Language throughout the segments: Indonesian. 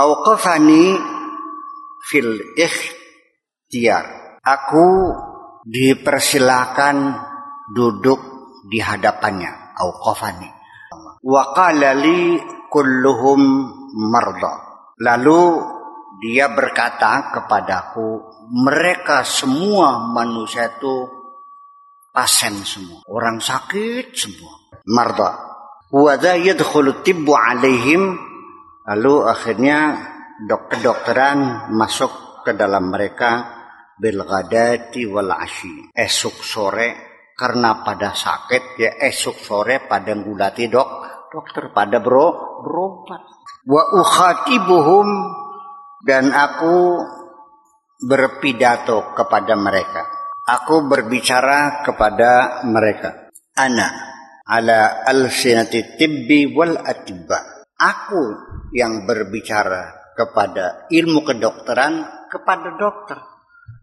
Auqafani fil ikhtiyar. Aku dipersilakan duduk di hadapannya. Auqafani. Wa qala li kulluhum marda. Lalu dia berkata kepadaku, mereka semua manusia itu pasien semua, orang sakit semua, marda. Wada yadkhulu tibbu alaihim lalu akhirnya dokter-dokteran masuk ke dalam mereka bil ghadati wal ashi esok sore karena pada sakit ya esok sore pada ngulati dok dokter pada bro berobat. Wa ukhatibuhum dan aku berpidato kepada mereka. Aku berbicara kepada mereka. Ana ala al-sinati tibbi wal atibba. Aku yang berbicara kepada ilmu kedokteran kepada dokter.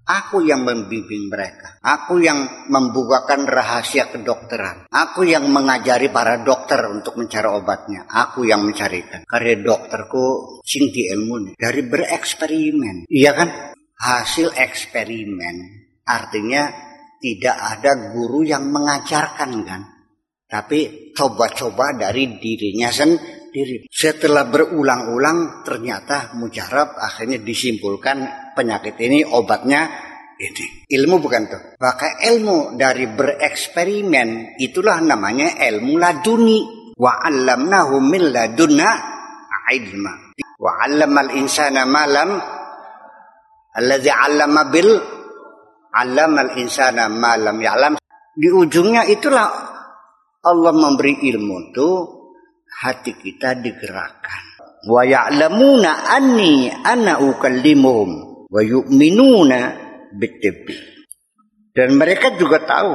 Aku yang membimbing mereka. Aku yang membukakan rahasia kedokteran. Aku yang mengajari para dokter untuk mencari obatnya. Aku yang mencarikan. Karena dokterku singti ilmu dari bereksperimen. Iya kan? Hasil eksperimen artinya tidak ada guru yang mengajarkan kan tapi coba-coba dari dirinya sendiri. Setelah berulang-ulang ternyata mujarab akhirnya disimpulkan penyakit ini obatnya ini. Ilmu bukan tuh. Maka ilmu dari bereksperimen itulah namanya ilmu laduni. Wa 'allamnahu min ladunna ilma. Wa 'allamal insana malam alladzi 'allama bil 'allamal insana malam ya'lam. Di ujungnya itulah Allah memberi ilmu itu hati kita digerakkan. Wa ya'lamuna anni ana ukallimuhum wa yu'minuna bitibbi. Dan mereka juga tahu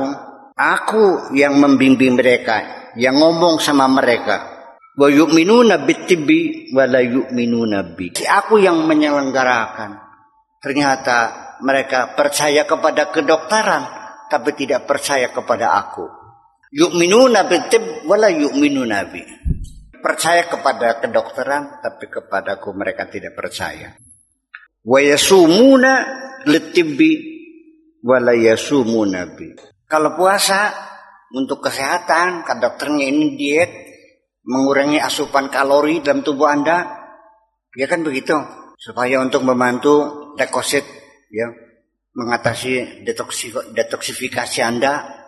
aku yang membimbing mereka, yang ngomong sama mereka. Wa yu'minuna bitibbi wa la yu'minuna bi. Aku yang menyelenggarakan. Ternyata mereka percaya kepada kedokteran tapi tidak percaya kepada aku. Yu'minuna bitib wala yu'minuna bi. Percaya kepada kedokteran tapi kepadaku mereka tidak percaya. Wa yasumuna litibbi wala yasumuna bi. Kalau puasa untuk kesehatan, kan dokternya ini diet mengurangi asupan kalori dalam tubuh Anda. Ya kan begitu. Supaya untuk membantu dekosit ya mengatasi detoksifikasi Anda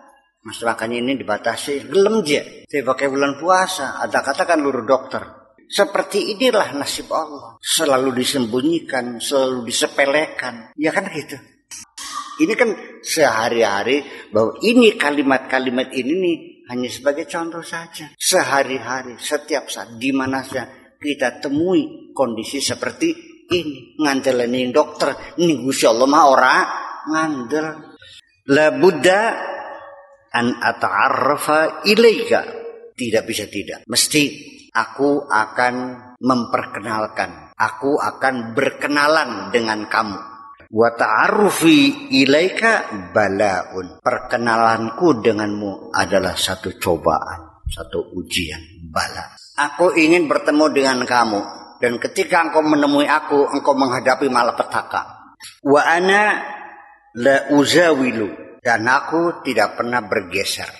Mas makannya ini dibatasi, gelem je. Saya pakai bulan puasa, ada katakan luru dokter. Seperti inilah nasib Allah. Selalu disembunyikan, selalu disepelekan. Ya kan gitu. Ini kan sehari-hari bahwa ini kalimat-kalimat ini nih hanya sebagai contoh saja. Sehari-hari, setiap saat, di mana saja kita temui kondisi seperti ini. Ngandelani dokter, ini Gusti Allah mah ora ngandel. La Buddha an ata'arrafa ilaika. Tidak bisa tidak. Mesti aku akan memperkenalkan. Aku akan berkenalan dengan kamu. Wa ta'arrufi ilaika balaun. Perkenalanku denganmu adalah satu cobaan, satu ujian, bala. Aku ingin bertemu dengan kamu dan ketika engkau menemui aku, engkau menghadapi malapetaka. Wa ana la uzawilu dan aku tidak pernah bergeser.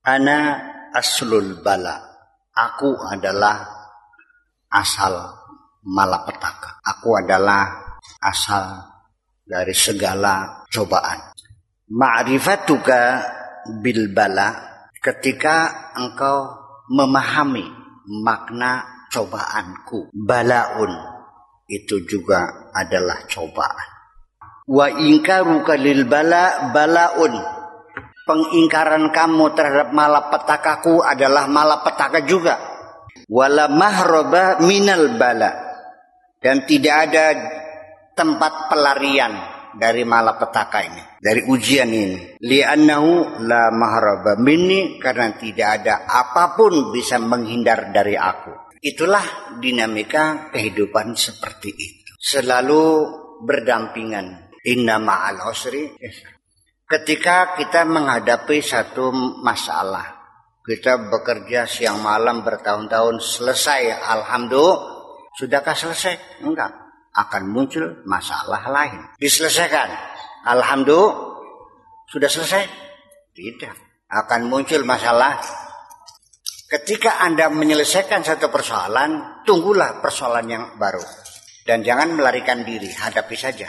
Ana aslul bala. Aku adalah asal malapetaka. Aku adalah asal dari segala cobaan. Ma'rifatuka bil bala ketika engkau memahami makna cobaanku. Balaun itu juga adalah cobaan. Wa ingkaruka lil bala balaun. Pengingkaran kamu terhadap malapetakaku adalah malapetaka juga. Wala mahroba minal bala. Dan tidak ada tempat pelarian dari malapetaka ini, dari ujian ini. Li'annahu la mahroba minni karena tidak ada apa pun bisa menghindar dari aku. Itulah dinamika kehidupan seperti itu. Selalu berdampingan Inna ma'al usri Ketika kita menghadapi satu masalah, kita bekerja siang malam bertahun-tahun selesai, alhamdulillah Sudahkah selesai? Enggak. Akan muncul masalah lain. Diselesaikan. Alhamdulillah. Sudah selesai? Tidak. Akan muncul masalah. Ketika Anda menyelesaikan satu persoalan, tunggulah persoalan yang baru. Dan jangan melarikan diri, hadapi saja.